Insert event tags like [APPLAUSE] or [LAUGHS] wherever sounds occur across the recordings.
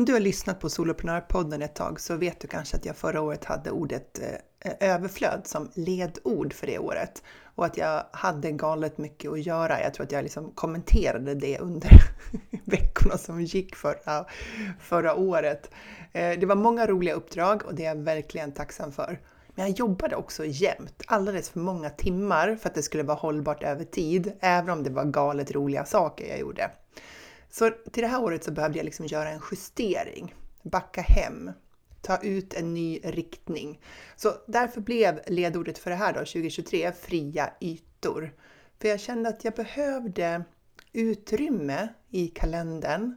Om du har lyssnat på Soloprenörpodden ett tag så vet du kanske att jag förra året hade ordet eh, överflöd som ledord för det året och att jag hade galet mycket att göra. Jag tror att jag liksom kommenterade det under [LAUGHS] veckorna som gick förra, förra året. Eh, det var många roliga uppdrag och det är jag verkligen tacksam för. Men jag jobbade också jämt, alldeles för många timmar för att det skulle vara hållbart över tid, även om det var galet roliga saker jag gjorde. Så till det här året så behövde jag liksom göra en justering, backa hem, ta ut en ny riktning. Så därför blev ledordet för det här då, 2023, fria ytor. För jag kände att jag behövde utrymme i kalendern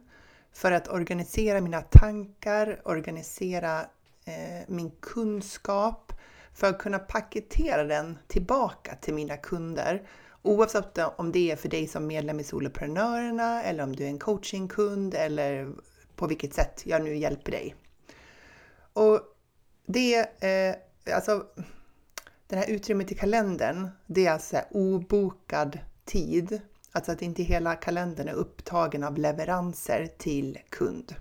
för att organisera mina tankar, organisera eh, min kunskap, för att kunna paketera den tillbaka till mina kunder Oavsett om det är för dig som medlem i Soloprenörerna eller om du är en coachingkund eller på vilket sätt jag nu hjälper dig. Och det, eh, alltså det här utrymmet i kalendern, det är alltså obokad tid. Alltså att inte hela kalendern är upptagen av leveranser till kund.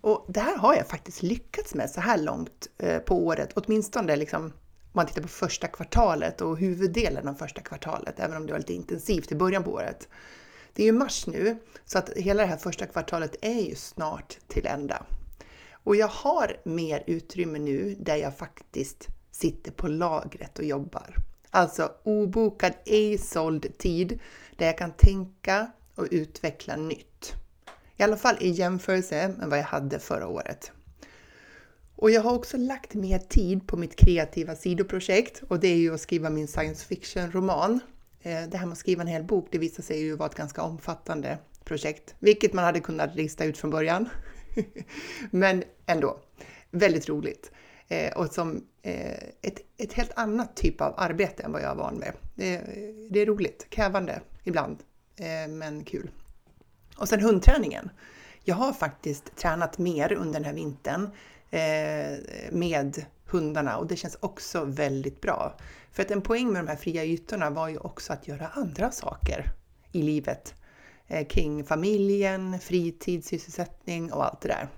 Och det här har jag faktiskt lyckats med så här långt eh, på året, åtminstone liksom man tittar på första kvartalet och huvuddelen av första kvartalet, även om det var lite intensivt i början på året. Det är ju mars nu, så att hela det här första kvartalet är ju snart till ända. Och jag har mer utrymme nu där jag faktiskt sitter på lagret och jobbar. Alltså obokad, ej såld tid där jag kan tänka och utveckla nytt. I alla fall i jämförelse med vad jag hade förra året. Och jag har också lagt mer tid på mitt kreativa sidoprojekt och det är ju att skriva min science fiction-roman. Eh, det här med att skriva en hel bok, det visar sig ju vara ett ganska omfattande projekt, vilket man hade kunnat lista ut från början. [LAUGHS] Men ändå, väldigt roligt. Eh, och som eh, ett, ett helt annat typ av arbete än vad jag är van med. Det, det är roligt, krävande ibland, men kul. Och sen hundträningen. Jag har faktiskt tränat mer under den här vintern Eh, med hundarna och det känns också väldigt bra. För att en poäng med de här fria ytorna var ju också att göra andra saker i livet eh, kring familjen, fritidssysselsättning och allt det där.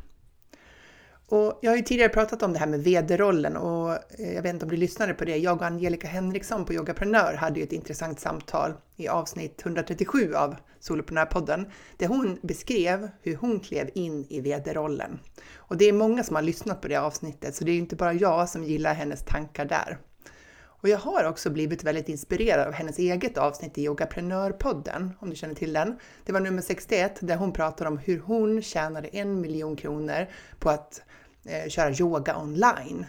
Och jag har ju tidigare pratat om det här med vd-rollen och eh, jag vet inte om du lyssnade på det. Jag och Angelica Henriksson på Yogaprenör hade ju ett intressant samtal i avsnitt 137 av Soloprenörpodden där hon beskrev hur hon klev in i vd-rollen. Och det är många som har lyssnat på det avsnittet så det är inte bara jag som gillar hennes tankar där. Och jag har också blivit väldigt inspirerad av hennes eget avsnitt i Yogaprenörpodden, om du känner till den. Det var nummer 61 där hon pratar om hur hon tjänade en miljon kronor på att eh, köra yoga online.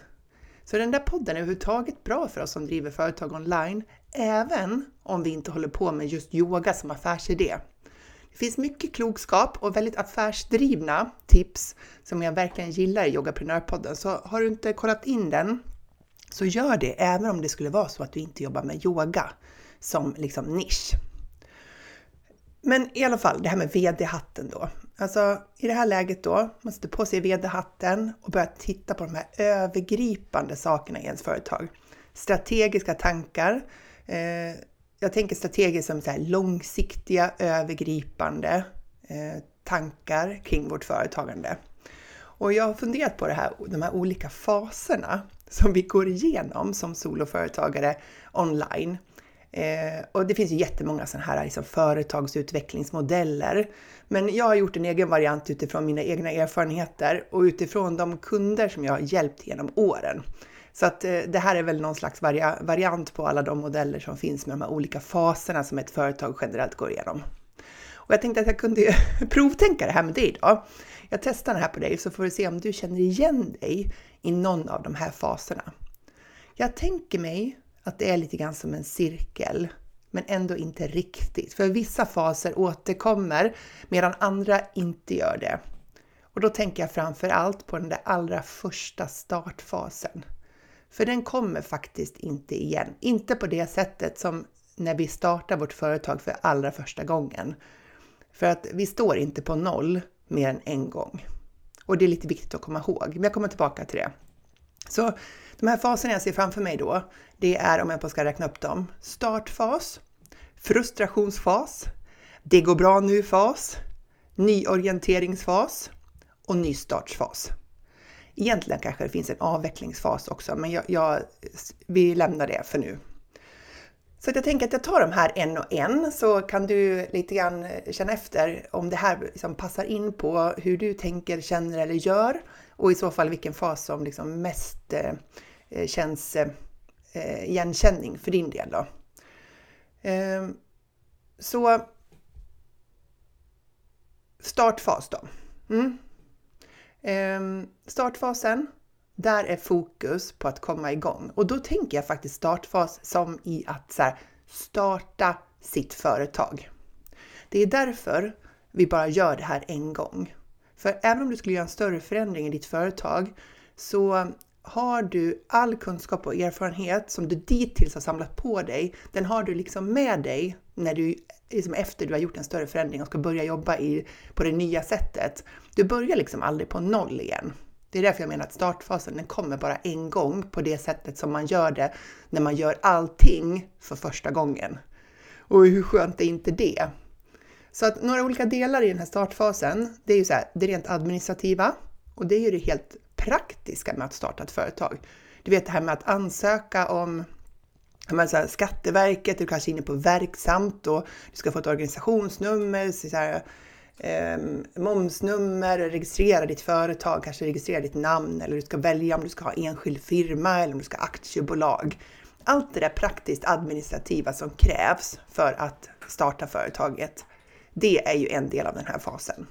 Så den där podden är överhuvudtaget bra för oss som driver företag online, även om vi inte håller på med just yoga som affärsidé. Det finns mycket klokskap och väldigt affärsdrivna tips som jag verkligen gillar i Yogaprenörpodden. Så har du inte kollat in den, så gör det även om det skulle vara så att du inte jobbar med yoga som liksom nisch. Men i alla fall, det här med VD-hatten då. Alltså i det här läget då, man sätter på sig VD-hatten och börjar titta på de här övergripande sakerna i ens företag. Strategiska tankar. Eh, jag tänker strategiskt som så långsiktiga, övergripande eh, tankar kring vårt företagande. Och jag har funderat på det här, de här olika faserna som vi går igenom som soloföretagare online. Eh, och det finns ju jättemånga sådana här liksom, företagsutvecklingsmodeller. Men jag har gjort en egen variant utifrån mina egna erfarenheter och utifrån de kunder som jag har hjälpt genom åren. Så att eh, det här är väl någon slags varia variant på alla de modeller som finns med de här olika faserna som ett företag generellt går igenom. Och jag tänkte att jag kunde [LAUGHS] provtänka det här med dig idag. Jag testar den här på dig så får vi se om du känner igen dig i någon av de här faserna. Jag tänker mig att det är lite grann som en cirkel, men ändå inte riktigt. För vissa faser återkommer medan andra inte gör det. Och då tänker jag framför allt på den där allra första startfasen. För den kommer faktiskt inte igen. Inte på det sättet som när vi startar vårt företag för allra första gången. För att vi står inte på noll mer än en gång. Och det är lite viktigt att komma ihåg, men jag kommer tillbaka till det. Så de här faserna jag ser framför mig då, det är om jag bara ska räkna upp dem. Startfas, frustrationsfas, det går bra nu-fas, nyorienteringsfas och nystartsfas. Egentligen kanske det finns en avvecklingsfas också, men jag, jag, vi lämnar det för nu. Så jag tänker att jag tar de här en och en så kan du lite grann känna efter om det här liksom passar in på hur du tänker, känner eller gör och i så fall vilken fas som liksom mest eh, Eh, känns eh, igenkänning för din del. Då. Ehm, så startfas då. Mm. Ehm, startfasen, där är fokus på att komma igång. Och då tänker jag faktiskt startfas som i att så här, starta sitt företag. Det är därför vi bara gör det här en gång. För även om du skulle göra en större förändring i ditt företag så har du all kunskap och erfarenhet som du dittills har samlat på dig, den har du liksom med dig när du, liksom efter du har gjort en större förändring och ska börja jobba i, på det nya sättet. Du börjar liksom aldrig på noll igen. Det är därför jag menar att startfasen den kommer bara en gång på det sättet som man gör det när man gör allting för första gången. Och hur skönt är inte det? Så att några olika delar i den här startfasen, det är ju så här, det rent administrativa och det är ju det helt praktiska med att starta ett företag. Du vet det här med att ansöka om så här, Skatteverket, du kanske är inne på verksamt och du ska få ett organisationsnummer, så här, eh, momsnummer, registrera ditt företag, kanske registrera ditt namn eller du ska välja om du ska ha enskild firma eller om du ska ha aktiebolag. Allt det där praktiskt administrativa som krävs för att starta företaget, det är ju en del av den här fasen.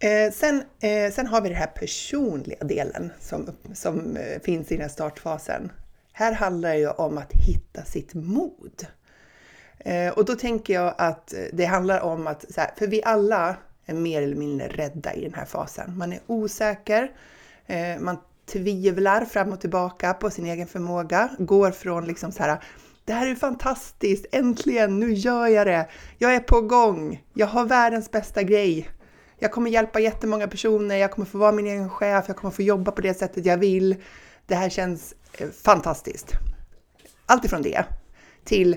Eh, sen, eh, sen har vi den här personliga delen som, som eh, finns i den här startfasen. Här handlar det ju om att hitta sitt mod. Eh, och då tänker jag att det handlar om att, här, för vi alla är mer eller mindre rädda i den här fasen. Man är osäker, eh, man tvivlar fram och tillbaka på sin egen förmåga, går från liksom så här det här är fantastiskt, äntligen, nu gör jag det, jag är på gång, jag har världens bästa grej, jag kommer hjälpa jättemånga personer, jag kommer få vara min egen chef, jag kommer få jobba på det sättet jag vill. Det här känns eh, fantastiskt. Allt ifrån det till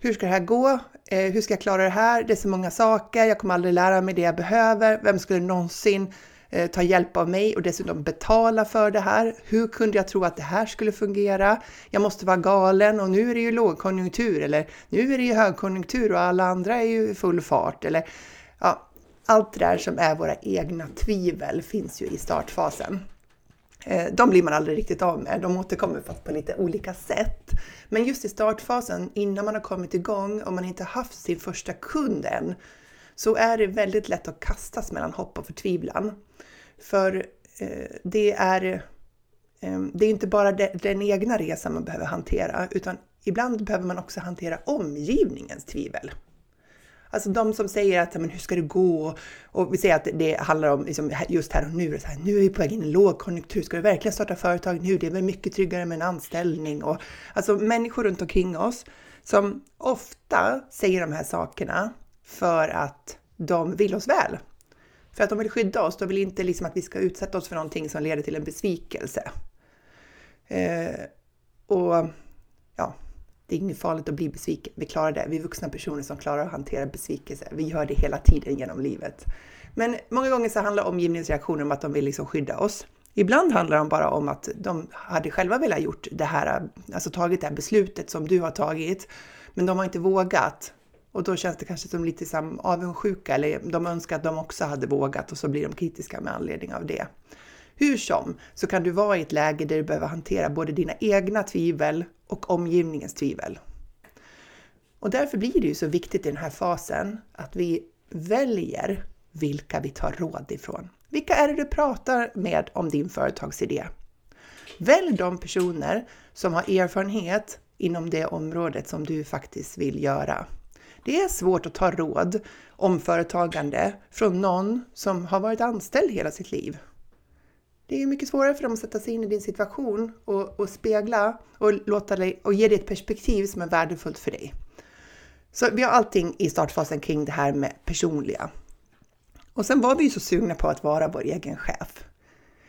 hur ska det här gå? Eh, hur ska jag klara det här? Det är så många saker, jag kommer aldrig lära mig det jag behöver. Vem skulle någonsin eh, ta hjälp av mig och dessutom betala för det här? Hur kunde jag tro att det här skulle fungera? Jag måste vara galen och nu är det ju lågkonjunktur eller nu är det ju högkonjunktur och alla andra är ju i full fart eller ja, allt det där som är våra egna tvivel finns ju i startfasen. Eh, de blir man aldrig riktigt av med, de återkommer fast på lite olika sätt. Men just i startfasen, innan man har kommit igång och man inte haft sin första kund än, så är det väldigt lätt att kastas mellan hopp och förtvivlan. För eh, det är, eh, det är inte bara den egna resan man behöver hantera, utan ibland behöver man också hantera omgivningens tvivel. Alltså de som säger att men hur ska det gå? Och vi säger att det handlar om liksom, just här och nu. Så här, nu är vi på väg in i en lågkonjunktur. Ska du verkligen starta företag nu? Det är väl mycket tryggare med en anställning. Och, alltså människor runt omkring oss som ofta säger de här sakerna för att de vill oss väl. För att de vill skydda oss. De vill inte liksom att vi ska utsätta oss för någonting som leder till en besvikelse. Eh, och ja, det är inget farligt att bli besviken. Vi klarar det. Vi är vuxna personer som klarar att hantera besvikelse. Vi gör det hela tiden genom livet. Men många gånger så handlar omgivningens reaktioner om att de vill liksom skydda oss. Ibland handlar det bara om att de hade själva velat gjort det här, alltså tagit det här beslutet som du har tagit, men de har inte vågat. Och då känns det kanske som lite som avundsjuka eller de önskar att de också hade vågat och så blir de kritiska med anledning av det. Hur som så kan du vara i ett läge där du behöver hantera både dina egna tvivel och omgivningens tvivel. Och därför blir det ju så viktigt i den här fasen att vi väljer vilka vi tar råd ifrån. Vilka är det du pratar med om din företagsidé? Välj de personer som har erfarenhet inom det området som du faktiskt vill göra. Det är svårt att ta råd om företagande från någon som har varit anställd hela sitt liv det är mycket svårare för dem att sätta sig in i din situation och, och spegla och, låta dig, och ge dig ett perspektiv som är värdefullt för dig. Så vi har allting i startfasen kring det här med personliga. Och sen var vi ju så sugna på att vara vår egen chef.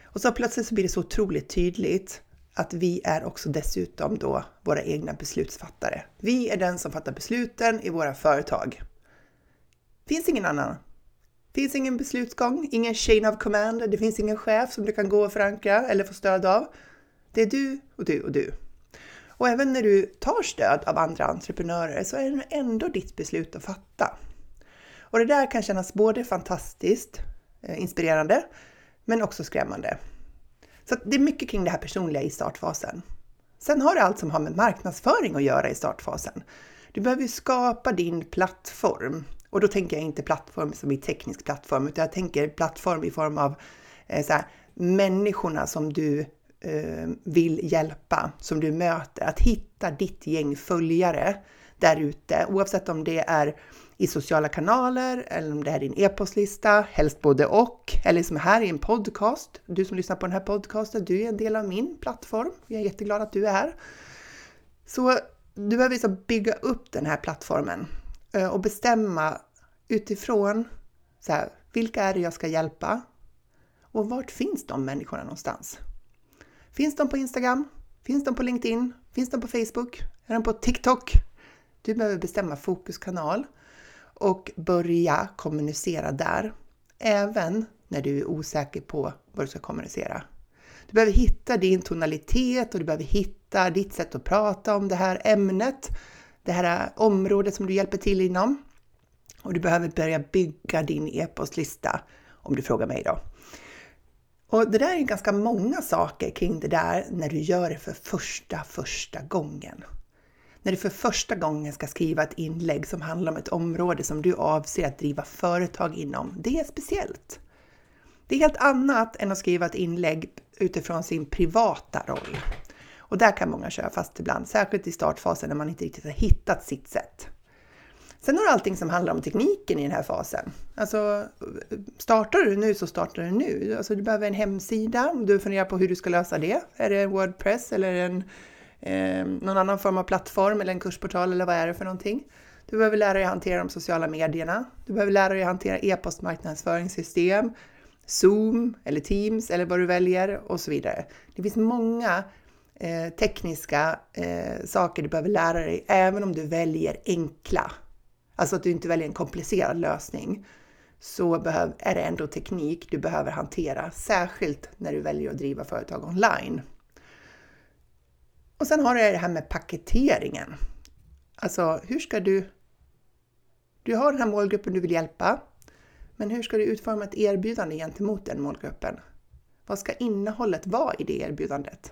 Och så plötsligt så blir det så otroligt tydligt att vi är också dessutom då våra egna beslutsfattare. Vi är den som fattar besluten i våra företag. Finns ingen annan. Finns ingen beslutsgång, ingen chain of command, det finns ingen chef som du kan gå och förankra eller få stöd av. Det är du och du och du. Och även när du tar stöd av andra entreprenörer så är det ändå ditt beslut att fatta. Och det där kan kännas både fantastiskt eh, inspirerande men också skrämmande. Så det är mycket kring det här personliga i startfasen. Sen har du allt som har med marknadsföring att göra i startfasen. Du behöver skapa din plattform. Och då tänker jag inte plattform som i teknisk plattform, utan jag tänker plattform i form av eh, så här, människorna som du eh, vill hjälpa, som du möter. Att hitta ditt gäng följare där ute, oavsett om det är i sociala kanaler eller om det är din e-postlista, helst både och, eller som här i en podcast. Du som lyssnar på den här podcasten, du är en del av min plattform. Jag är jätteglad att du är här. Så du behöver liksom bygga upp den här plattformen eh, och bestämma utifrån så här, vilka är det jag ska hjälpa och vart finns de människorna någonstans? Finns de på Instagram? Finns de på LinkedIn? Finns de på Facebook? Är de på TikTok? Du behöver bestämma fokuskanal och börja kommunicera där, även när du är osäker på vad du ska kommunicera. Du behöver hitta din tonalitet och du behöver hitta ditt sätt att prata om det här ämnet, det här området som du hjälper till inom. Och du behöver börja bygga din e-postlista om du frågar mig då. Och det där är ganska många saker kring det där när du gör det för första, första gången när du för första gången ska skriva ett inlägg som handlar om ett område som du avser att driva företag inom. Det är speciellt. Det är helt annat än att skriva ett inlägg utifrån sin privata roll. Och där kan många köra fast ibland, särskilt i startfasen när man inte riktigt har hittat sitt sätt. Sen har du allting som handlar om tekniken i den här fasen. Alltså, startar du nu så startar du nu. Alltså, du behöver en hemsida, du funderar på hur du ska lösa det. Är det Wordpress eller en eh, någon annan form av plattform eller en kursportal eller vad är det för någonting. Du behöver lära dig hantera de sociala medierna. Du behöver lära dig hantera e-postmarknadsföringssystem, Zoom eller Teams eller vad du väljer och så vidare. Det finns många eh, tekniska eh, saker du behöver lära dig även om du väljer enkla. Alltså att du inte väljer en komplicerad lösning så är det ändå teknik du behöver hantera, särskilt när du väljer att driva företag online. Och sen har du det här med paketeringen. Alltså, hur ska du... Du har den här målgruppen du vill hjälpa, men hur ska du utforma ett erbjudande gentemot den målgruppen? Vad ska innehållet vara i det erbjudandet?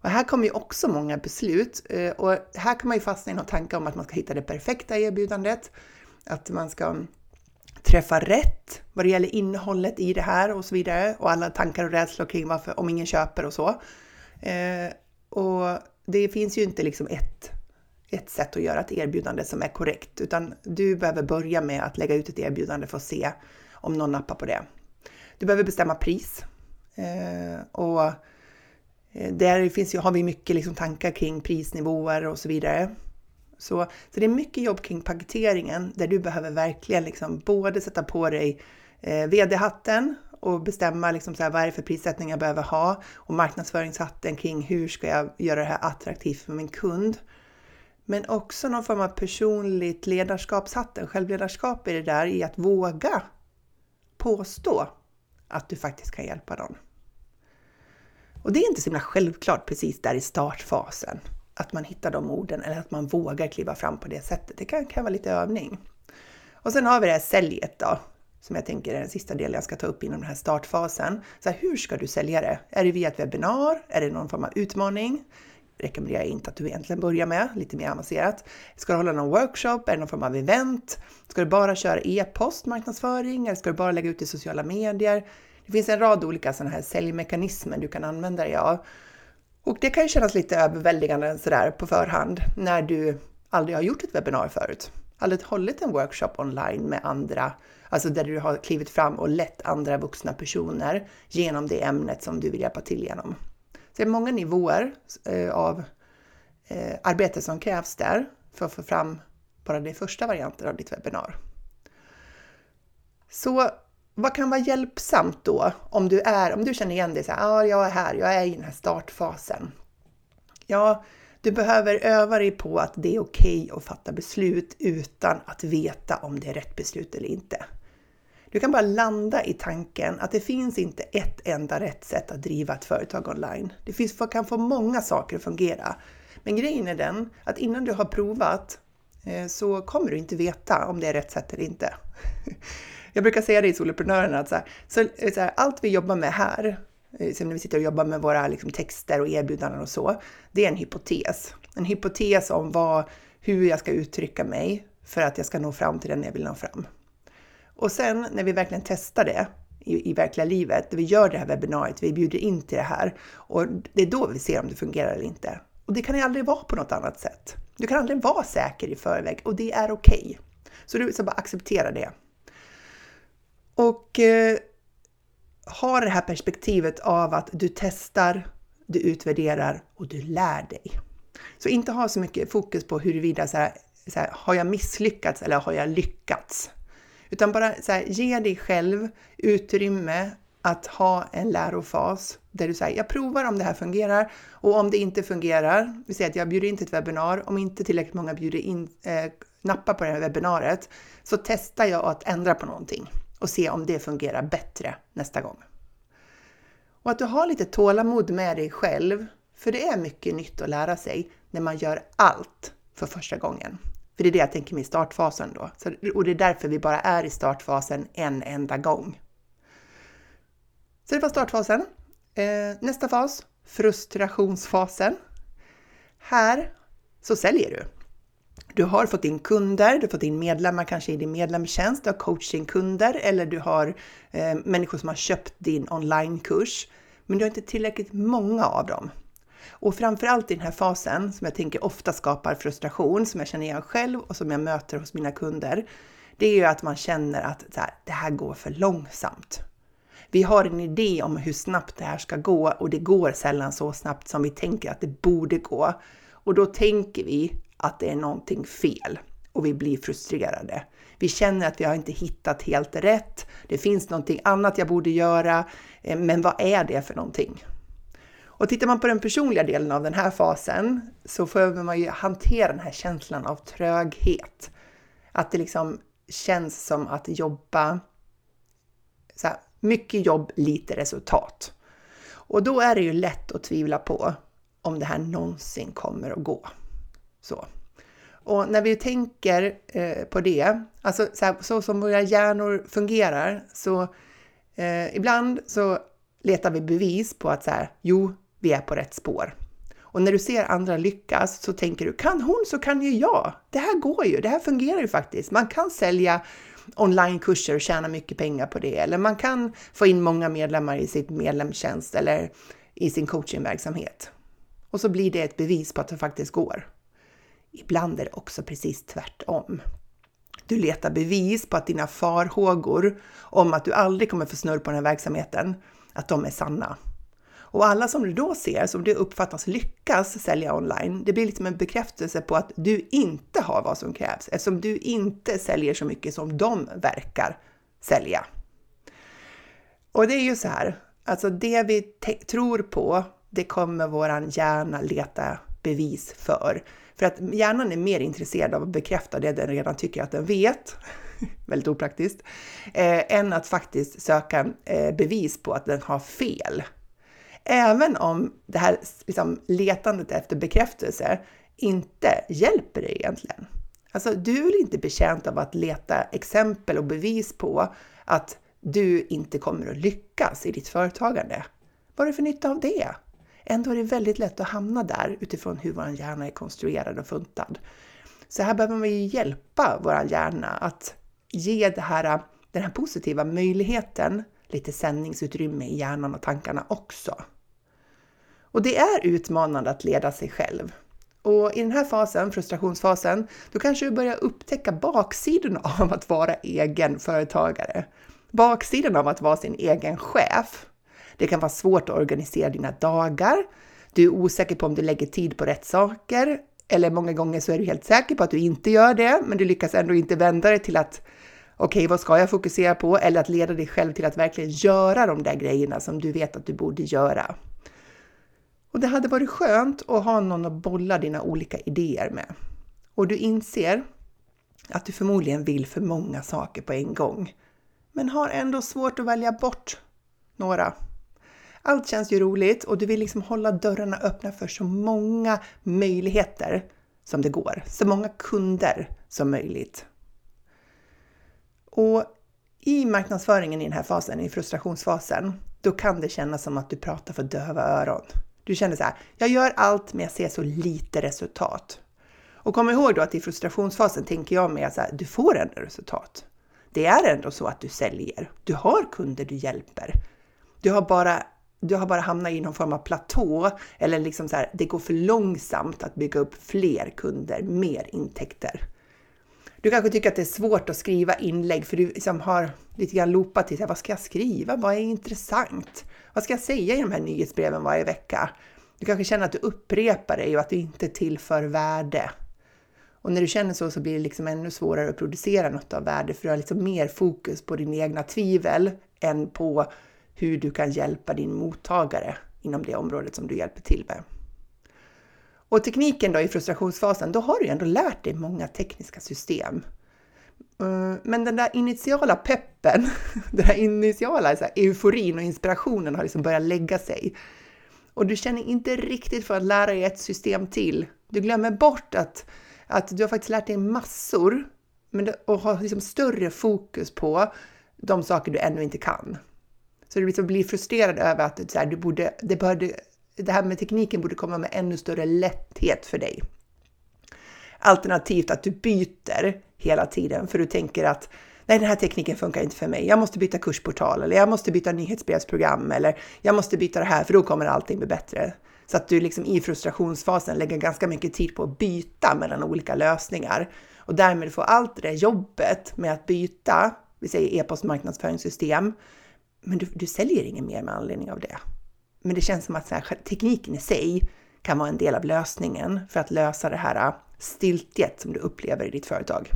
Och här kommer ju också många beslut eh, och här kan man ju fastna i någon tanke om att man ska hitta det perfekta erbjudandet, att man ska träffa rätt vad det gäller innehållet i det här och så vidare och alla tankar och rädslor kring varför, om ingen köper och så. Eh, och det finns ju inte liksom ett, ett sätt att göra ett erbjudande som är korrekt, utan du behöver börja med att lägga ut ett erbjudande för att se om någon nappar på det. Du behöver bestämma pris. Eh, och Eh, där finns ju, har vi mycket liksom tankar kring prisnivåer och så vidare. Så, så det är mycket jobb kring paketeringen där du behöver verkligen liksom både sätta på dig eh, VD-hatten och bestämma liksom så här, vad är det för prissättning jag behöver ha och marknadsföringshatten kring hur ska jag göra det här attraktivt för min kund. Men också någon form av personligt ledarskapshatten, självledarskap i det där i att våga påstå att du faktiskt kan hjälpa någon. Och det är inte så himla självklart precis där i startfasen att man hittar de orden eller att man vågar kliva fram på det sättet. Det kan kräva lite övning. Och sen har vi det här säljet då, som jag tänker är den sista delen jag ska ta upp inom den här startfasen. Så här, hur ska du sälja det? Är det via ett webbinar? Är det någon form av utmaning? rekommenderar jag inte att du egentligen börjar med, lite mer avancerat. Ska du hålla någon workshop? Är det någon form av event? Ska du bara köra e-post marknadsföring? Eller ska du bara lägga ut i sociala medier? Det finns en rad olika sådana här säljmekanismer du kan använda dig av. Och det kan ju kännas lite överväldigande sådär på förhand när du aldrig har gjort ett webbinar förut. aldrig hållit en workshop online med andra, alltså där du har klivit fram och lett andra vuxna personer genom det ämnet som du vill hjälpa till genom. Så det är många nivåer eh, av eh, arbete som krävs där för att få fram bara den första varianten av ditt webbinar. Så vad kan vara hjälpsamt då om du, är, om du känner igen dig så här, ja, jag är här, jag är i den här startfasen. Ja, du behöver öva dig på att det är okej okay att fatta beslut utan att veta om det är rätt beslut eller inte. Du kan bara landa i tanken att det finns inte ett enda rätt sätt att driva ett företag online. Det finns, kan få många saker att fungera. Men grejen är den att innan du har provat eh, så kommer du inte veta om det är rätt sätt eller inte. [LAUGHS] Jag brukar säga det i Soloprenörerna att så här, så, eh, så här, allt vi jobbar med här, eh, som när vi sitter och jobbar med våra liksom, texter och erbjudanden och så, det är en hypotes. En hypotes om vad, hur jag ska uttrycka mig för att jag ska nå fram till den jag vill nå fram. Och sen när vi verkligen testar det i, i verkliga livet, när vi gör det här webbinariet, vi bjuder in till det här och det är då vi ser om det fungerar eller inte. Och det kan ju aldrig vara på något annat sätt. Du kan aldrig vara säker i förväg och det är okej. Okay. Så du ska bara acceptera det. Och eh, ha det här perspektivet av att du testar, du utvärderar och du lär dig. Så inte ha så mycket fokus på huruvida så här, så här, har jag misslyckats eller har jag lyckats? Utan bara så här, ge dig själv utrymme att ha en lärofas där du säger jag provar om det här fungerar och om det inte fungerar, vi säger att jag bjuder in till ett webbinar, om inte tillräckligt många bjuder in, eh, nappar på det här webbinariet, så testar jag att ändra på någonting och se om det fungerar bättre nästa gång. Och att du har lite tålamod med dig själv, för det är mycket nytt att lära sig när man gör allt för första gången. För det är det jag tänker med startfasen då. Så, och det är därför vi bara är i startfasen en enda gång. Så det var startfasen. Eh, nästa fas, frustrationsfasen. Här så säljer du. Du har fått in kunder, du har fått in medlemmar kanske i din medlemstjänst, du har coachingkunder eller du har eh, människor som har köpt din onlinekurs. Men du har inte tillräckligt många av dem. Och framförallt i den här fasen som jag tänker ofta skapar frustration, som jag känner igen själv och som jag möter hos mina kunder, det är ju att man känner att här, det här går för långsamt. Vi har en idé om hur snabbt det här ska gå och det går sällan så snabbt som vi tänker att det borde gå. Och då tänker vi att det är någonting fel och vi blir frustrerade. Vi känner att vi har inte hittat helt rätt. Det finns någonting annat jag borde göra, eh, men vad är det för någonting? Och tittar man på den personliga delen av den här fasen så behöver man ju hantera den här känslan av tröghet. Att det liksom känns som att jobba så här, mycket jobb, lite resultat. Och då är det ju lätt att tvivla på om det här någonsin kommer att gå. Så. Och när vi tänker eh, på det, alltså så, här, så, som våra hjärnor fungerar, så eh, ibland så letar vi bevis på att så här, jo, vi är på rätt spår. Och när du ser andra lyckas så tänker du, kan hon så kan ju jag. Det här går ju, det här fungerar ju faktiskt. Man kan sälja onlinekurser och tjäna mycket pengar på det. Eller man kan få in många medlemmar i sitt medlemstjänst eller i sin coachingverksamhet. Och så blir det ett bevis på att det faktiskt går. Ibland är det också precis tvärtom. Du letar bevis på att dina farhågor om att du aldrig kommer få snurr på den här verksamheten, att de är sanna. Och alla som du då ser, som du uppfattas lyckas sälja online, det blir liksom en bekräftelse på att du inte har vad som krävs eftersom du inte säljer så mycket som de verkar sälja. Och det är ju så här, alltså det vi tror på, det kommer våran hjärna leta bevis för. För att hjärnan är mer intresserad av att bekräfta det den redan tycker att den vet, [LAUGHS] väldigt opraktiskt, eh, än att faktiskt söka eh, bevis på att den har fel. Även om det här liksom, letandet efter bekräftelse inte hjälper dig egentligen. Alltså, du är inte betjänt av att leta exempel och bevis på att du inte kommer att lyckas i ditt företagande. Vad är det för nytta av det? Ändå är det väldigt lätt att hamna där utifrån hur vår hjärna är konstruerad och funtad. Så här behöver man ju hjälpa vår hjärna att ge det här, den här positiva möjligheten lite sändningsutrymme i hjärnan och tankarna också. Och det är utmanande att leda sig själv. Och i den här fasen, frustrationsfasen, då kanske du börjar upptäcka baksidan av att vara egen företagare. Baksidan av att vara sin egen chef. Det kan vara svårt att organisera dina dagar. Du är osäker på om du lägger tid på rätt saker. Eller många gånger så är du helt säker på att du inte gör det, men du lyckas ändå inte vända det till att okej, okay, vad ska jag fokusera på? Eller att leda dig själv till att verkligen göra de där grejerna som du vet att du borde göra. Och det hade varit skönt att ha någon att bolla dina olika idéer med. Och du inser att du förmodligen vill för många saker på en gång, men har ändå svårt att välja bort några. Allt känns ju roligt och du vill liksom hålla dörrarna öppna för så många möjligheter som det går, så många kunder som möjligt. Och i marknadsföringen i den här fasen, i frustrationsfasen, då kan det kännas som att du pratar för döva öron. Du känner så här, jag gör allt men jag ser så lite resultat. Och kom ihåg då att i frustrationsfasen tänker jag med så här, du får ändå resultat. Det är ändå så att du säljer. Du har kunder du hjälper. Du har bara, du har bara hamnat i någon form av platå eller liksom så här, det går för långsamt att bygga upp fler kunder, mer intäkter. Du kanske tycker att det är svårt att skriva inlägg för du liksom har lite grann loopat till vad ska jag skriva? Vad är intressant? Vad ska jag säga i de här nyhetsbreven varje vecka? Du kanske känner att du upprepar dig och att du inte tillför värde. Och när du känner så så blir det liksom ännu svårare att producera något av värde för du har liksom mer fokus på dina egna tvivel än på hur du kan hjälpa din mottagare inom det området som du hjälper till med. Och tekniken då i frustrationsfasen, då har du ändå lärt dig många tekniska system. Eh, men den där initiala peppen, [LAUGHS] den där initiala så här, euforin och inspirationen har liksom börjat lägga sig. Och du känner inte riktigt för att lära dig ett system till. Du glömmer bort att, att du har faktiskt lärt dig massor men det, och har liksom större fokus på de saker du ännu inte kan. Så du liksom blir frustrerad över att så här, du borde, det, börde, det här med tekniken borde komma med ännu större lätthet för dig. Alternativt att du byter hela tiden för du tänker att nej, den här tekniken funkar inte för mig. Jag måste byta kursportal eller jag måste byta nyhetsbrevsprogram eller jag måste byta det här för då kommer allting bli bättre. Så att du liksom i frustrationsfasen lägger ganska mycket tid på att byta mellan olika lösningar och därmed får allt det där jobbet med att byta, vi säger e-postmarknadsföringssystem, men du, du säljer inget mer med anledning av det. Men det känns som att här, tekniken i sig kan vara en del av lösningen för att lösa det här äh, stiltjet som du upplever i ditt företag.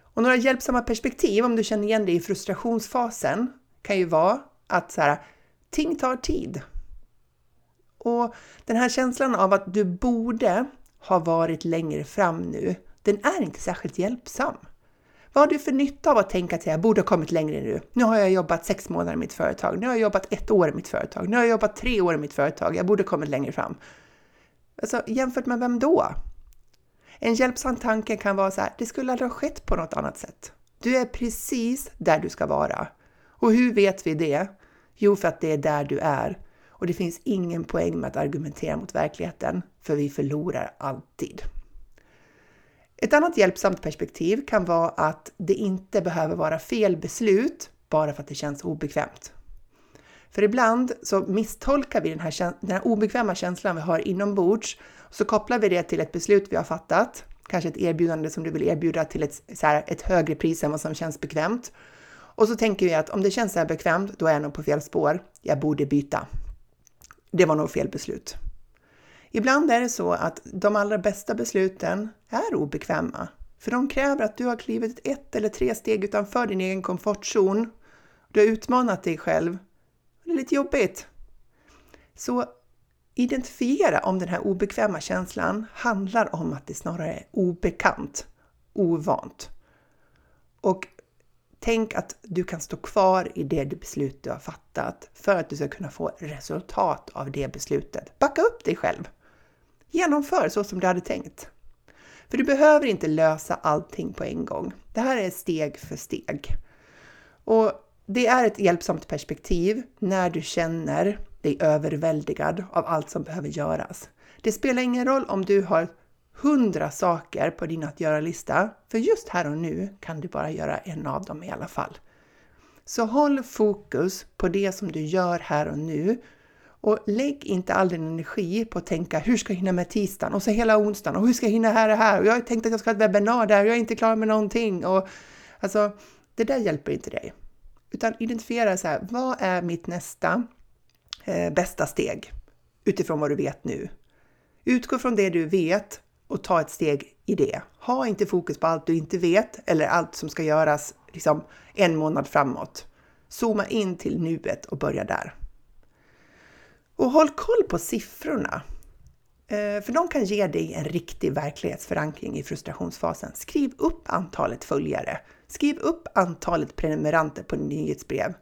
Och några hjälpsamma perspektiv om du känner igen dig i frustrationsfasen kan ju vara att så här, ting tar tid. Och den här känslan av att du borde ha varit längre fram nu, den är inte särskilt hjälpsam. Vad har du för nytta av att tänka att jag borde ha kommit längre nu? Nu har jag jobbat sex månader i mitt företag. Nu har jag jobbat ett år i mitt företag. Nu har jag jobbat tre år i mitt företag. Jag borde ha kommit längre fram. Alltså jämfört med vem då? En hjälpsam tanke kan vara så här, det skulle aldrig ha skett på något annat sätt. Du är precis där du ska vara. Och hur vet vi det? Jo, för att det är där du är. Och det finns ingen poäng med att argumentera mot verkligheten, för vi förlorar alltid. Ett annat hjälpsamt perspektiv kan vara att det inte behöver vara fel beslut bara för att det känns obekvämt. För ibland så misstolkar vi den här, den här obekväma känslan vi har inombords så kopplar vi det till ett beslut vi har fattat, kanske ett erbjudande som du vill erbjuda till ett, så här, ett högre pris än vad som känns bekvämt. Och så tänker vi att om det känns så här bekvämt, då är jag nog på fel spår. Jag borde byta. Det var nog fel beslut. Ibland är det så att de allra bästa besluten är obekväma, för de kräver att du har klivit ett eller tre steg utanför din egen komfortzon. Du har utmanat dig själv. Det är lite jobbigt. Så identifiera om den här obekväma känslan handlar om att det snarare är obekant, ovant. Och tänk att du kan stå kvar i det beslut du har fattat för att du ska kunna få resultat av det beslutet. Backa upp dig själv. Genomför så som du hade tänkt. För du behöver inte lösa allting på en gång. Det här är steg för steg. Och det är ett hjälpsamt perspektiv när du känner dig överväldigad av allt som behöver göras. Det spelar ingen roll om du har hundra saker på din att göra-lista, för just här och nu kan du bara göra en av dem i alla fall. Så håll fokus på det som du gör här och nu och lägg inte all din energi på att tänka hur ska jag hinna med tisdagen och så hela onsdagen och hur ska jag hinna här och här och jag har tänkt att jag ska ha ett webbinar där och jag är inte klar med någonting. Och, alltså, det där hjälper inte dig. Utan identifiera så här, vad är mitt nästa eh, bästa steg utifrån vad du vet nu? Utgå från det du vet och ta ett steg i det. Ha inte fokus på allt du inte vet eller allt som ska göras liksom en månad framåt. Zooma in till nuet och börja där. Och håll koll på siffrorna. Eh, för de kan ge dig en riktig verklighetsförankring i frustrationsfasen. Skriv upp antalet följare. Skriv upp antalet prenumeranter på nyhetsbrev.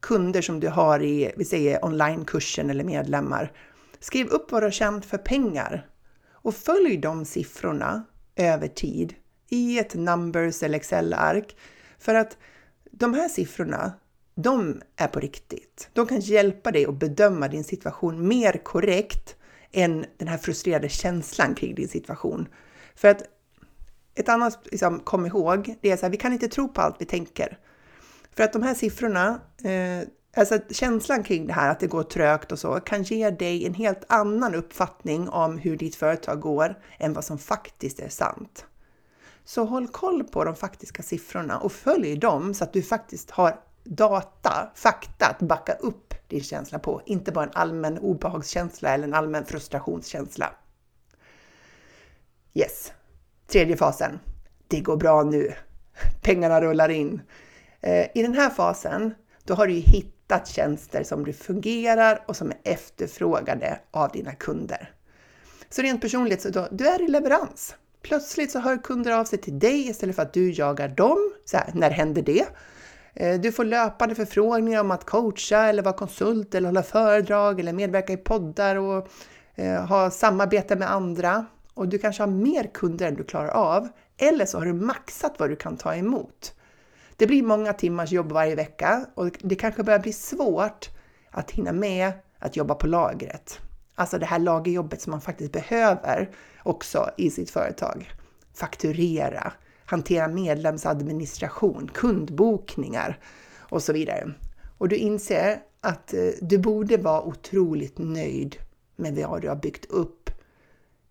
Kunder som du har i, vi säger onlinekursen eller medlemmar. Skriv upp vad du har tjänat för pengar. Och följ de siffrorna över tid i ett numbers eller Excel-ark. För att de här siffrorna, de är på riktigt. De kan hjälpa dig att bedöma din situation mer korrekt än den här frustrerade känslan kring din situation. För att ett annat, liksom, kom ihåg, det är så här, vi kan inte tro på allt vi tänker. För att de här siffrorna, eh, alltså känslan kring det här att det går trögt och så, kan ge dig en helt annan uppfattning om hur ditt företag går än vad som faktiskt är sant. Så håll koll på de faktiska siffrorna och följ dem så att du faktiskt har data, fakta att backa upp din känsla på, inte bara en allmän obehagskänsla eller en allmän frustrationskänsla. Yes, tredje fasen. Det går bra nu. Pengarna rullar in. Eh, I den här fasen, då har du hittat tjänster som du fungerar och som är efterfrågade av dina kunder. Så rent personligt så då, du är i leverans. Plötsligt så hör kunder av sig till dig istället för att du jagar dem. Så här, när händer det? Eh, du får löpande förfrågningar om att coacha eller vara konsult eller hålla föredrag eller medverka i poddar och eh, ha samarbete med andra. Och du kanske har mer kunder än du klarar av. Eller så har du maxat vad du kan ta emot. Det blir många timmars jobb varje vecka och det kanske börjar bli svårt att hinna med att jobba på lagret. Alltså det här lagerjobbet som man faktiskt behöver också i sitt företag. Fakturera, hantera medlemsadministration, kundbokningar och så vidare. Och du inser att eh, du borde vara otroligt nöjd med vad du har byggt upp.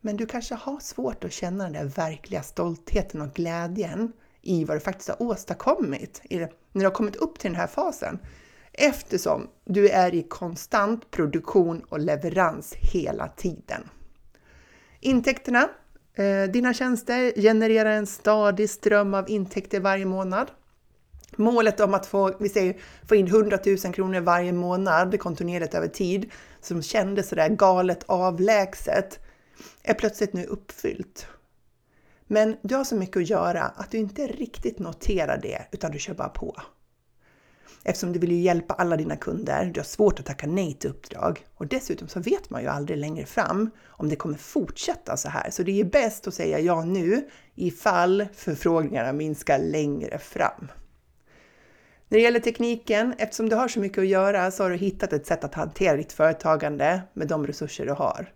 Men du kanske har svårt att känna den där verkliga stoltheten och glädjen i vad du faktiskt har åstadkommit när du har kommit upp till den här fasen. Eftersom du är i konstant produktion och leverans hela tiden. Intäkterna Eh, dina tjänster genererar en stadig ström av intäkter varje månad. Målet om att få, vi säger, få in 100 000 kronor varje månad kontinuerligt över tid, som kändes sådär galet avlägset, är plötsligt nu uppfyllt. Men du har så mycket att göra att du inte riktigt noterar det, utan du kör bara på. Eftersom du vill ju hjälpa alla dina kunder, du har svårt att tacka nej till uppdrag och dessutom så vet man ju aldrig längre fram om det kommer fortsätta så här. Så det är bäst att säga ja nu ifall förfrågningarna minskar längre fram. När det gäller tekniken, eftersom du har så mycket att göra så har du hittat ett sätt att hantera ditt företagande med de resurser du har.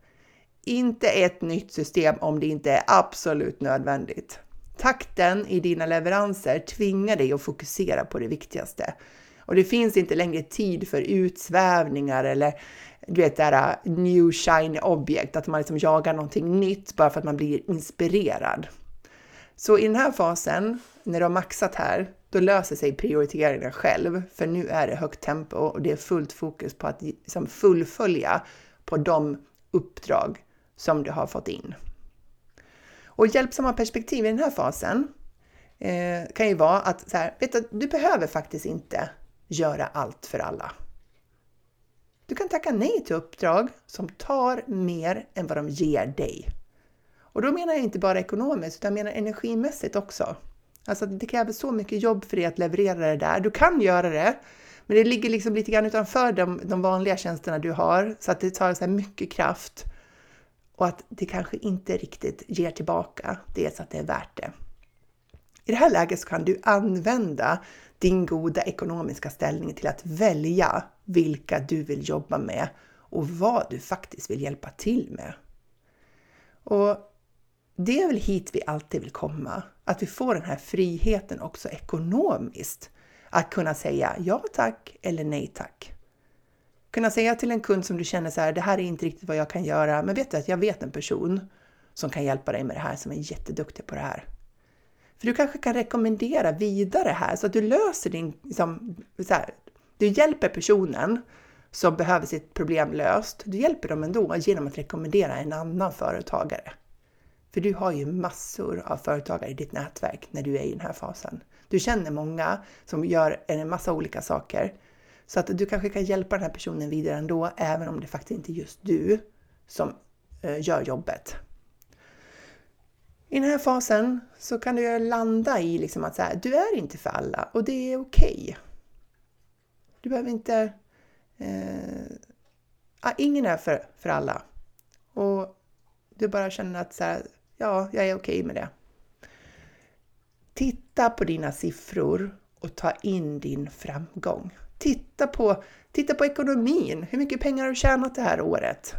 Inte ett nytt system om det inte är absolut nödvändigt. Takten i dina leveranser tvingar dig att fokusera på det viktigaste. Och det finns inte längre tid för utsvävningar eller du vet det här uh, new shiny object, att man liksom jagar någonting nytt bara för att man blir inspirerad. Så i den här fasen, när du har maxat här, då löser sig prioriteringen själv, för nu är det högt tempo och det är fullt fokus på att liksom fullfölja på de uppdrag som du har fått in. Och hjälpsamma perspektiv i den här fasen eh, kan ju vara att så här, vet du, du behöver faktiskt inte göra allt för alla. Du kan tacka nej till uppdrag som tar mer än vad de ger dig. Och då menar jag inte bara ekonomiskt, utan jag menar energimässigt också. Alltså det kräver så mycket jobb för dig att leverera det där. Du kan göra det, men det ligger liksom lite grann utanför de, de vanliga tjänsterna du har, så att det tar så mycket kraft och att det kanske inte riktigt ger tillbaka det så att det är värt det. I det här läget så kan du använda din goda ekonomiska ställning till att välja vilka du vill jobba med och vad du faktiskt vill hjälpa till med. Och det är väl hit vi alltid vill komma, att vi får den här friheten också ekonomiskt. Att kunna säga ja tack eller nej tack. Kunna säga till en kund som du känner så här, det här är inte riktigt vad jag kan göra, men vet du att jag vet en person som kan hjälpa dig med det här, som är jätteduktig på det här. Så du kanske kan rekommendera vidare här så att du löser din, liksom, så här, du hjälper personen som behöver sitt problem löst. Du hjälper dem ändå genom att rekommendera en annan företagare. För du har ju massor av företagare i ditt nätverk när du är i den här fasen. Du känner många som gör en massa olika saker. Så att du kanske kan hjälpa den här personen vidare ändå, även om det faktiskt inte är just du som eh, gör jobbet. I den här fasen så kan du landa i liksom att så här, du är inte för alla och det är okej. Okay. Du behöver inte... Eh, ah, ingen är för, för alla. Och du bara känner att så här, ja, jag är okej okay med det. Titta på dina siffror och ta in din framgång. Titta på, titta på ekonomin. Hur mycket pengar har du tjänat det här året?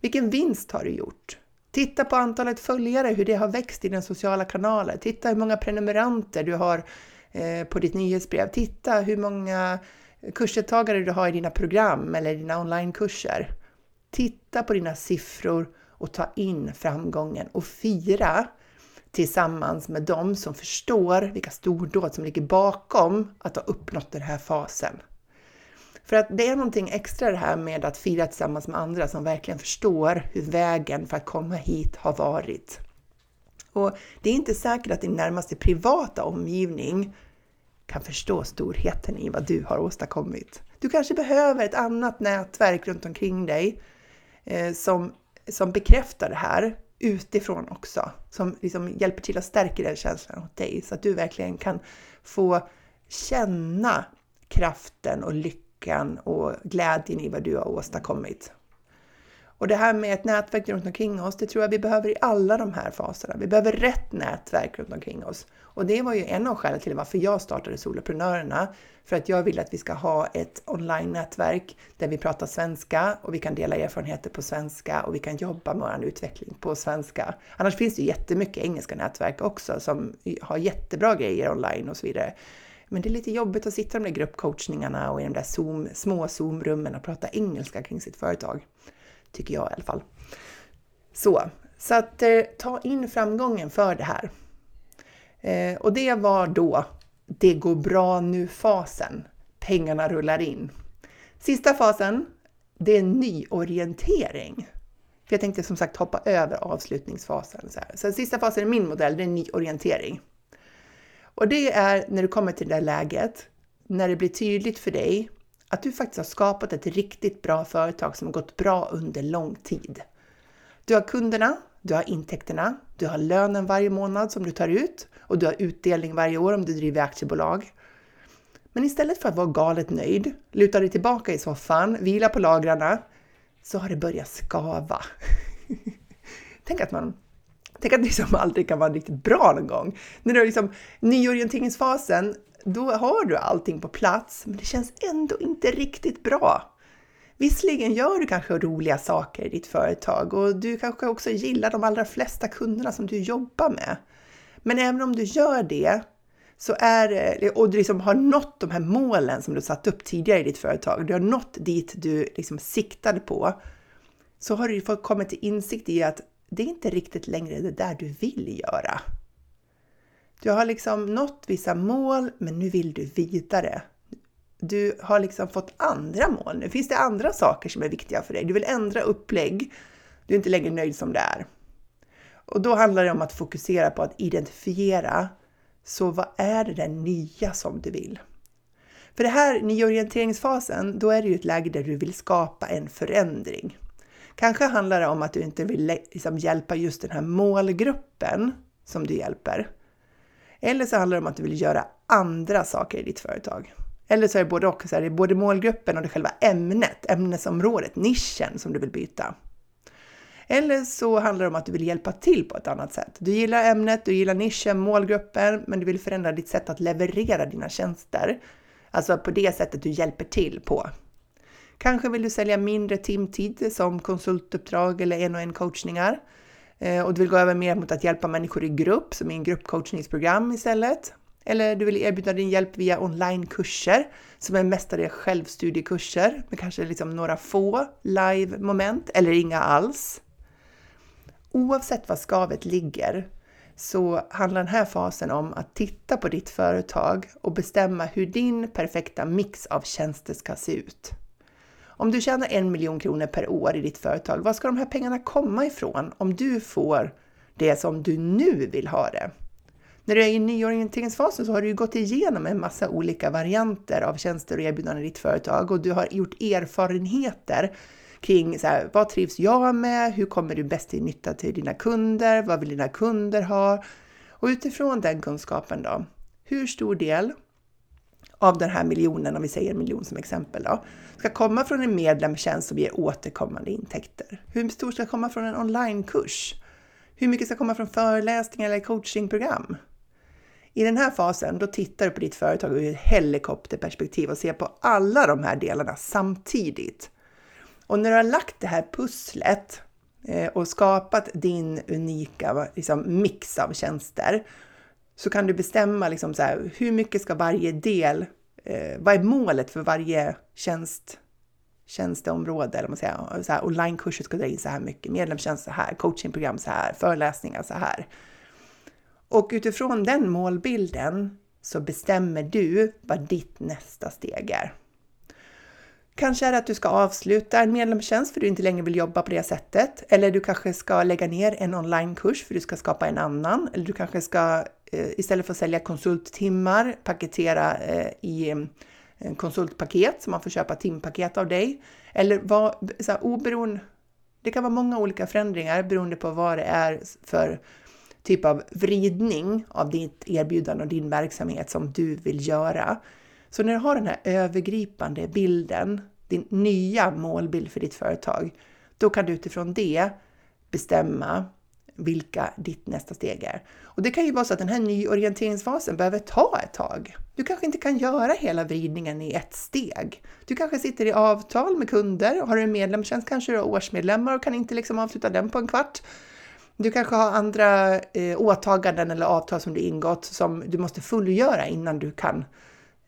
Vilken vinst har du gjort? Titta på antalet följare, hur det har växt i den sociala kanalen. Titta hur många prenumeranter du har eh, på ditt nyhetsbrev. Titta hur många kursdeltagare du har i dina program eller dina onlinekurser. Titta på dina siffror och ta in framgången och fira tillsammans med dem som förstår vilka stordåd som ligger bakom att ha uppnått den här fasen. För att det är någonting extra det här med att fira tillsammans med andra som verkligen förstår hur vägen för att komma hit har varit. Och det är inte säkert att din närmaste privata omgivning kan förstå storheten i vad du har åstadkommit. Du kanske behöver ett annat nätverk runt omkring dig eh, som, som bekräftar det här utifrån också, som liksom hjälper till att stärka den känslan hos dig så att du verkligen kan få känna kraften och lyckan och glädjen i vad du har åstadkommit. Och det här med ett nätverk runt omkring oss, det tror jag vi behöver i alla de här faserna. Vi behöver rätt nätverk runt omkring oss. Och det var ju en av skälen till varför jag startade Soloprenörerna. För att jag vill att vi ska ha ett online-nätverk där vi pratar svenska och vi kan dela erfarenheter på svenska och vi kan jobba med vår utveckling på svenska. Annars finns det jättemycket engelska nätverk också som har jättebra grejer online och så vidare. Men det är lite jobbigt att sitta i de där gruppcoachningarna och i de där Zoom, små Zoom-rummen och prata engelska kring sitt företag. Tycker jag i alla fall. Så, så att eh, ta in framgången för det här. Eh, och det var då det går bra nu-fasen. Pengarna rullar in. Sista fasen, det är nyorientering. För jag tänkte som sagt hoppa över avslutningsfasen. Så, här. så sista fasen i min modell, det är nyorientering. Och det är när du kommer till det där läget, när det blir tydligt för dig att du faktiskt har skapat ett riktigt bra företag som har gått bra under lång tid. Du har kunderna, du har intäkterna, du har lönen varje månad som du tar ut och du har utdelning varje år om du driver aktiebolag. Men istället för att vara galet nöjd, luta dig tillbaka i soffan, vila på lagrarna, så har det börjat skava. [LAUGHS] Tänk att man Tänk att det liksom aldrig kan vara riktigt bra någon gång. När du har liksom nyorienteringsfasen, då har du allting på plats, men det känns ändå inte riktigt bra. Visserligen gör du kanske roliga saker i ditt företag och du kanske också gillar de allra flesta kunderna som du jobbar med. Men även om du gör det så är det, och du liksom har nått de här målen som du satt upp tidigare i ditt företag, du har nått dit du liksom siktade på, så har du fått kommit till insikt i att det är inte riktigt längre det där du vill göra. Du har liksom nått vissa mål, men nu vill du vidare. Du har liksom fått andra mål. Nu finns det andra saker som är viktiga för dig. Du vill ändra upplägg. Du är inte längre nöjd som det är. Och då handlar det om att fokusera på att identifiera. Så vad är det där nya som du vill? För det här nyorienteringsfasen, då är det ju ett läge där du vill skapa en förändring. Kanske handlar det om att du inte vill liksom hjälpa just den här målgruppen som du hjälper. Eller så handlar det om att du vill göra andra saker i ditt företag. Eller så är det både och, så är det både målgruppen och det själva ämnet, ämnesområdet, nischen som du vill byta. Eller så handlar det om att du vill hjälpa till på ett annat sätt. Du gillar ämnet, du gillar nischen, målgruppen, men du vill förändra ditt sätt att leverera dina tjänster. Alltså på det sättet du hjälper till på. Kanske vill du sälja mindre timtid som konsultuppdrag eller en och en coachningar. Eh, och du vill gå över mer mot att hjälpa människor i grupp, som i en gruppcoachningsprogram istället. eller du vill erbjuda din hjälp via onlinekurser som är mestadels självstudiekurser med kanske liksom några få live-moment eller inga alls. Oavsett var skavet ligger så handlar den här fasen om att titta på ditt företag och bestämma hur din perfekta mix av tjänster ska se ut. Om du tjänar en miljon kronor per år i ditt företag, var ska de här pengarna komma ifrån om du får det som du nu vill ha det? När du är i nyorienteringsfasen så har du ju gått igenom en massa olika varianter av tjänster och erbjudanden i ditt företag och du har gjort erfarenheter kring så här, vad trivs jag med? Hur kommer du bäst till nytta till dina kunder? Vad vill dina kunder ha? Och utifrån den kunskapen då, hur stor del av den här miljonen, om vi säger en miljon som exempel då, ska komma från en medlemstjänst som ger återkommande intäkter? Hur stor ska komma från en onlinekurs? Hur mycket ska komma från föreläsningar eller coachingprogram? I den här fasen, då tittar du på ditt företag ur ett helikopterperspektiv och ser på alla de här delarna samtidigt. Och när du har lagt det här pusslet eh, och skapat din unika liksom, mix av tjänster så kan du bestämma liksom så här, hur mycket ska varje del, eh, vad är målet för varje tjänst, tjänsteområde, eller man säger, så här, onlinekurser ska dra in så här mycket, medlemstjänst så här, coachingprogram så här, föreläsningar så här. Och utifrån den målbilden så bestämmer du vad ditt nästa steg är. Kanske är det att du ska avsluta en medlemstjänst för du inte längre vill jobba på det sättet. Eller du kanske ska lägga ner en onlinekurs för du ska skapa en annan. Eller du kanske ska Eh, istället för att sälja konsulttimmar paketera eh, i mm, en konsultpaket så man får köpa timpaket av dig. Eller vad, så här, oberoende, det kan vara många olika förändringar beroende på vad det är för typ av vridning av ditt erbjudande och din verksamhet som du vill göra. Så när du har den här övergripande bilden, din nya målbild för ditt företag, då kan du utifrån det bestämma vilka ditt nästa steg är. Och det kan ju vara så att den här nyorienteringsfasen behöver ta ett tag. Du kanske inte kan göra hela vridningen i ett steg. Du kanske sitter i avtal med kunder och har en medlemstjänst, kanske du har årsmedlemmar och kan inte liksom avsluta den på en kvart. Du kanske har andra eh, åtaganden eller avtal som du ingått som du måste fullgöra innan du kan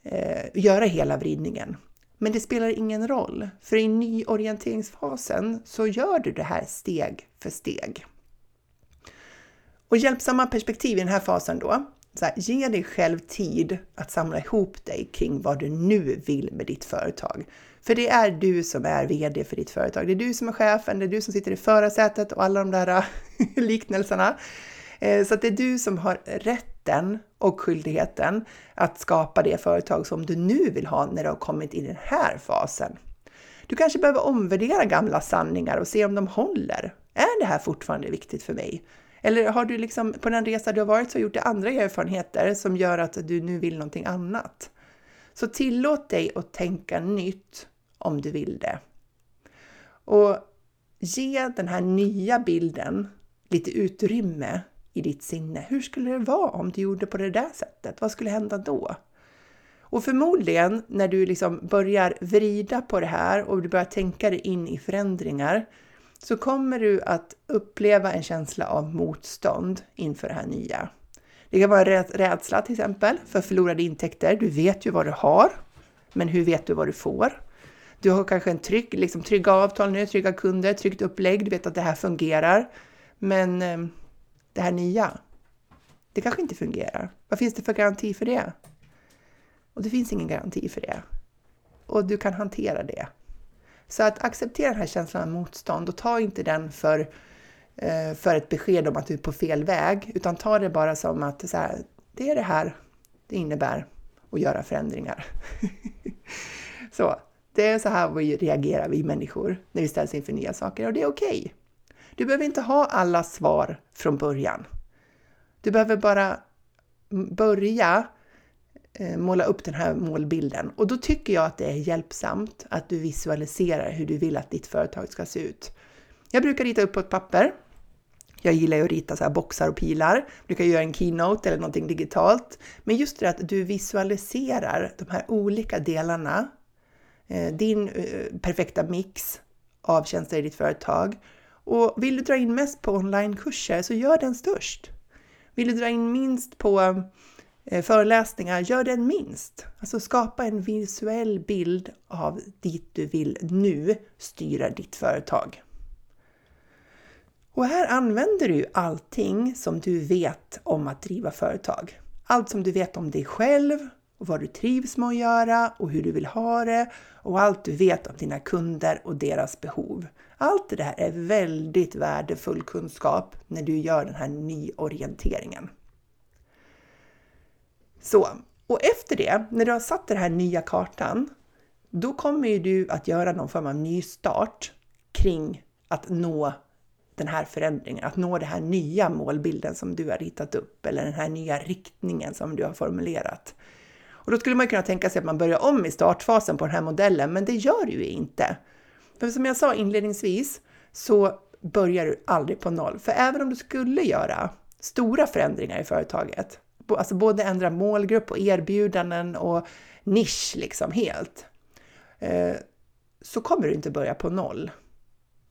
eh, göra hela vridningen. Men det spelar ingen roll, för i nyorienteringsfasen så gör du det här steg för steg. Och hjälpsamma perspektiv i den här fasen då, så här, ge dig själv tid att samla ihop dig kring vad du nu vill med ditt företag. För det är du som är VD för ditt företag. Det är du som är chefen, det är du som sitter i förarsätet och alla de där äh, [LAUGHS] liknelserna. Eh, så att det är du som har rätten och skyldigheten att skapa det företag som du nu vill ha när du har kommit i den här fasen. Du kanske behöver omvärdera gamla sanningar och se om de håller. Är det här fortfarande viktigt för mig? Eller har du liksom på den resa du har varit så gjort det andra erfarenheter som gör att du nu vill någonting annat? Så tillåt dig att tänka nytt om du vill det. Och ge den här nya bilden lite utrymme i ditt sinne. Hur skulle det vara om du gjorde på det där sättet? Vad skulle hända då? Och förmodligen när du liksom börjar vrida på det här och du börjar tänka dig in i förändringar så kommer du att uppleva en känsla av motstånd inför det här nya. Det kan vara rädsla till exempel för förlorade intäkter. Du vet ju vad du har, men hur vet du vad du får? Du har kanske en trygg, liksom trygga avtal nu, trygga kunder, tryggt upplägg. Du vet att det här fungerar. Men ehm, det här nya, det kanske inte fungerar. Vad finns det för garanti för det? Och det finns ingen garanti för det. Och du kan hantera det. Så att acceptera den här känslan av motstånd och ta inte den för, eh, för ett besked om att du är på fel väg, utan ta det bara som att så här, det är det här det innebär att göra förändringar. [LAUGHS] så, det är så här vi reagerar, vi människor, när vi ställs inför nya saker och det är okej. Okay. Du behöver inte ha alla svar från början. Du behöver bara börja Eh, måla upp den här målbilden och då tycker jag att det är hjälpsamt att du visualiserar hur du vill att ditt företag ska se ut. Jag brukar rita upp på ett papper. Jag gillar ju att rita så här boxar och pilar. Jag brukar göra en keynote eller någonting digitalt. Men just det att du visualiserar de här olika delarna, eh, din eh, perfekta mix av tjänster i ditt företag och vill du dra in mest på onlinekurser så gör den störst. Vill du dra in minst på Eh, föreläsningar, gör den minst. Alltså skapa en visuell bild av dit du vill nu styra ditt företag. Och här använder du allting som du vet om att driva företag. Allt som du vet om dig själv och vad du trivs med att göra och hur du vill ha det och allt du vet om dina kunder och deras behov. Allt det här är väldigt värdefull kunskap när du gör den här nyorienteringen. Så, och efter det, när du har satt den här nya kartan, då kommer du att göra någon form av nystart kring att nå den här förändringen, att nå den här nya målbilden som du har ritat upp eller den här nya riktningen som du har formulerat. Och då skulle man kunna tänka sig att man börjar om i startfasen på den här modellen, men det gör du ju inte. För som jag sa inledningsvis så börjar du aldrig på noll. För även om du skulle göra stora förändringar i företaget, alltså både ändra målgrupp och erbjudanden och nisch liksom helt, eh, så kommer du inte börja på noll.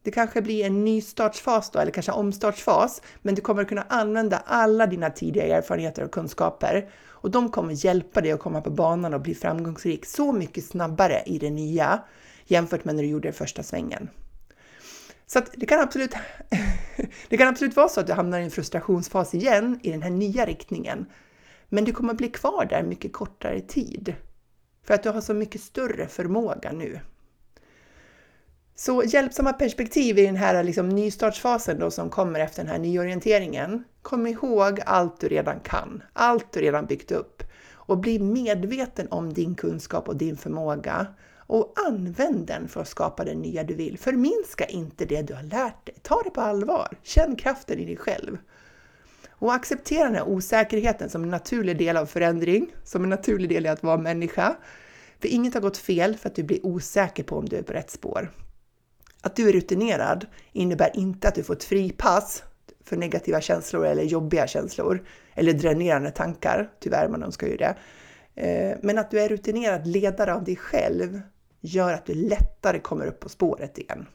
Det kanske blir en nystartsfas då, eller kanske omstartsfas, men du kommer kunna använda alla dina tidigare erfarenheter och kunskaper och de kommer hjälpa dig att komma på banan och bli framgångsrik så mycket snabbare i det nya jämfört med när du gjorde det första svängen. Så det kan, absolut, [LAUGHS] det kan absolut vara så att du hamnar i en frustrationsfas igen i den här nya riktningen. Men du kommer bli kvar där mycket kortare tid. För att du har så mycket större förmåga nu. Så hjälpsamma perspektiv i den här liksom nystartsfasen då som kommer efter den här nyorienteringen. Kom ihåg allt du redan kan, allt du redan byggt upp och bli medveten om din kunskap och din förmåga och använd den för att skapa det nya du vill. Förminska inte det du har lärt dig. Ta det på allvar. Känn kraften i dig själv. Och acceptera den här osäkerheten som en naturlig del av förändring, som en naturlig del i att vara människa. För inget har gått fel för att du blir osäker på om du är på rätt spår. Att du är rutinerad innebär inte att du får ett fripass för negativa känslor eller jobbiga känslor eller dränerande tankar. Tyvärr, man önskar ju det. Eh, men att du är rutinerad ledare av dig själv gör att du lättare kommer upp på spåret igen.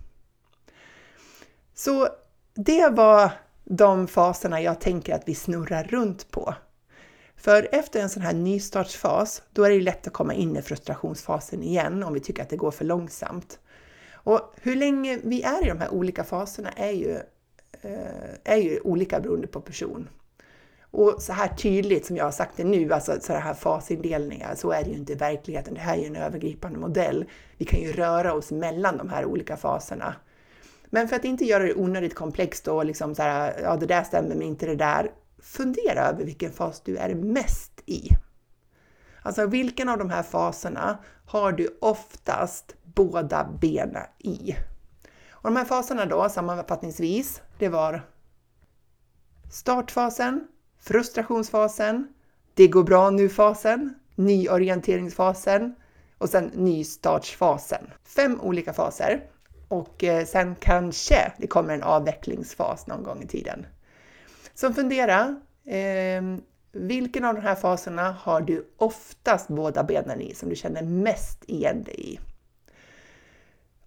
Så det var de faserna jag tänker att vi snurrar runt på. För efter en sån här nystartsfas, då är det lätt att komma in i frustrationsfasen igen om vi tycker att det går för långsamt. Och hur länge vi är i de här olika faserna är ju, eh, är ju olika beroende på person. Och så här tydligt som jag har sagt det nu, alltså så här fasindelningar, så är det ju inte i verkligheten. Det här är ju en övergripande modell. Vi kan ju röra oss mellan de här olika faserna. Men för att inte göra det onödigt komplext och liksom så här, ja det där stämmer men inte det där. Fundera över vilken fas du är mest i. Alltså vilken av de här faserna har du oftast båda benen i? Och de här faserna då, sammanfattningsvis, det var startfasen, frustrationsfasen, det går bra nu-fasen, nyorienteringsfasen och sen nystartsfasen. Fem olika faser och eh, sen kanske det kommer en avvecklingsfas någon gång i tiden. Så fundera, eh, vilken av de här faserna har du oftast båda benen i, som du känner mest igen dig i?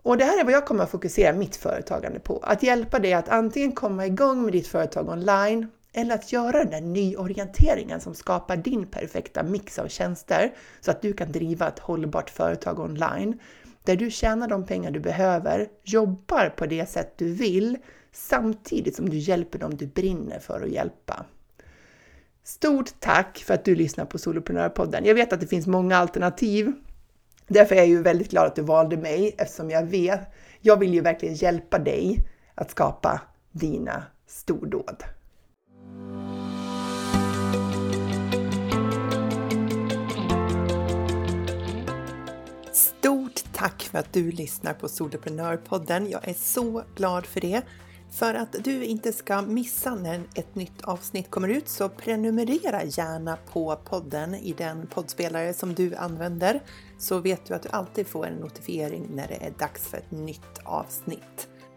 Och det här är vad jag kommer att fokusera mitt företagande på. Att hjälpa dig att antingen komma igång med ditt företag online eller att göra den där nyorienteringen som skapar din perfekta mix av tjänster så att du kan driva ett hållbart företag online där du tjänar de pengar du behöver, jobbar på det sätt du vill samtidigt som du hjälper dem du brinner för att hjälpa. Stort tack för att du lyssnar på Soloprenörpodden. Jag vet att det finns många alternativ. Därför är jag ju väldigt glad att du valde mig eftersom jag vet, jag vill ju verkligen hjälpa dig att skapa dina stordåd. Tack för att du lyssnar på Soloprenörpodden. Jag är så glad för det. För att du inte ska missa när ett nytt avsnitt kommer ut så prenumerera gärna på podden i den poddspelare som du använder så vet du att du alltid får en notifiering när det är dags för ett nytt avsnitt.